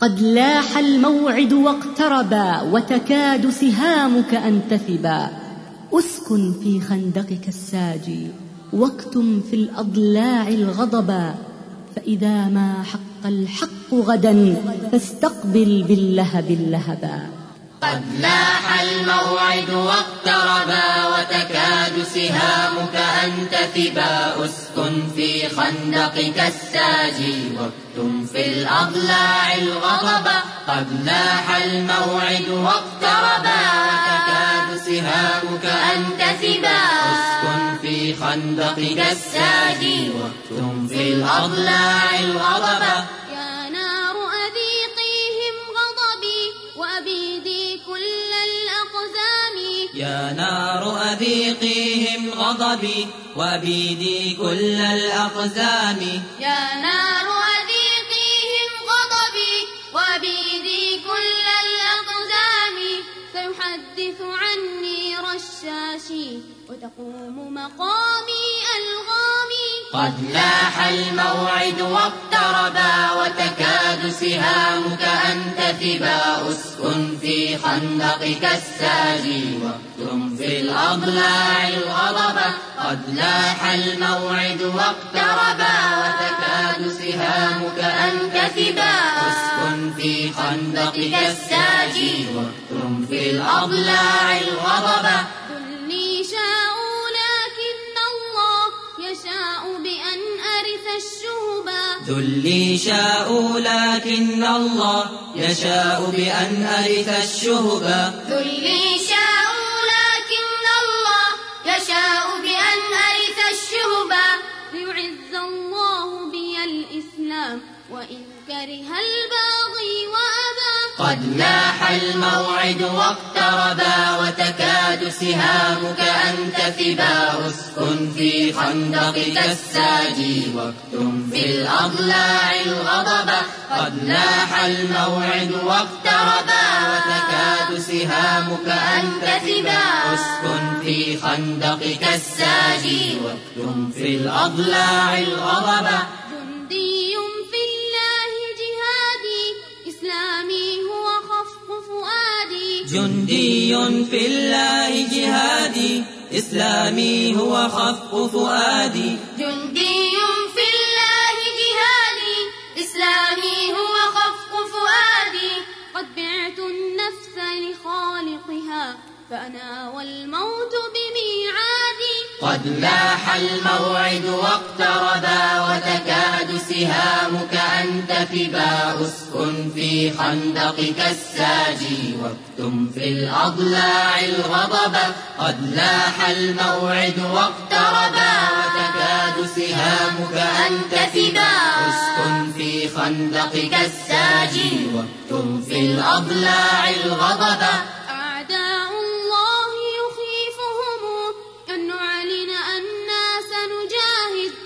قد لاح الموعد واقتربا وتكاد سهامك أن تثبا. أسكن في خندقك الساجي واكتم في الأضلاع الغضبا. فإذا ما حق الحق غدا فاستقبل باللهب اللهبا. قد لاح الموعد واقتربا وتكاد سهامك أن تثبا أسكن في خندقك الساجي واكتم في الأضلاع الغضبا قد لاح الموعد واقتربا وتكاد سهامك أن تثبا أسكن في خندقك الساجي واكتم في الأضلاع الغضبا يا نار أذيقيهم غضبي وأبيدي كل الأقزام. يا نار أذيقيهم غضبي وأبيدي كل الأقزام. سيحدث عني رشاشي وتقوم مقامي ألغامي. قد لاح الموعد واقتربا وتكاد سهامك أن تثبا أسكن في خندقك الساجي واكتم في الأضلاع الغضبا قد لاح الموعد واقتربا وتكاد سهامك أن تثبا أسكن في خندقك الساجي واكتم في الأضلاع الغضبا ذلي شاءوا لكن الله يشاء بأن أرث الشهبا ذلي شاءوا لكن الله يشاء بأن أرث الشهبا ليعز الله بي الإسلام وإن كره الباغي وأبى. قد لاح الموعد واقتربا وتكاد سهامك أن تثبا أسكن في خندقك الساجي واكتم في الأضلاع الغضبا قد لاح الموعد واقتربا وتكاد سهامك أن تثبا أسكن في خندقك الساجي واكتم في الأضلاع الغضبا جندي في الله جهادي إسلامي هو خفق فؤادي. جندي في الله جهادي إسلامي هو خفق فؤادي. قد بعت النفس لخالقها فأنا والموت بميعادي قد لاح الموعد واقتربا وتكاد سهامك أن تثبا أسكن في خندقك الساجي واكتم في الأضلاع الغضبا قد لاح الموعد واقتربا وتكاد سهامك أن تثبا أسكن في خندقك الساجي واكتم في الأضلاع الغضبا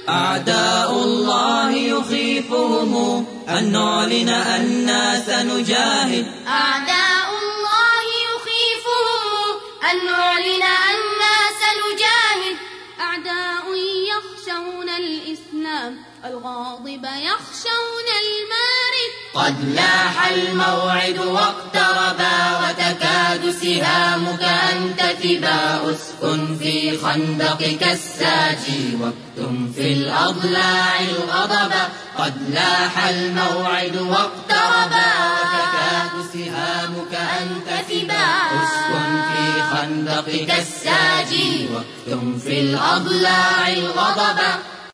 أعداء الله يخيفهم. أن نعلن أنا سنجاهد. أعداء الله يخيفهم. أن نعلن أنا سنجاهد. أعداء يخشون الإسلام. الغاضب يخشون المارد. قد لاح الموعد واقتربا وتكاد سهامك تثبا أسكن في خندقك الساجي واكتم في الأضلاع الغضبا قد لاح الموعد واقتربا وتكاد سهامك أن تثبا أسكن في خندقك الساجي واكتم في الأضلاع الغضبا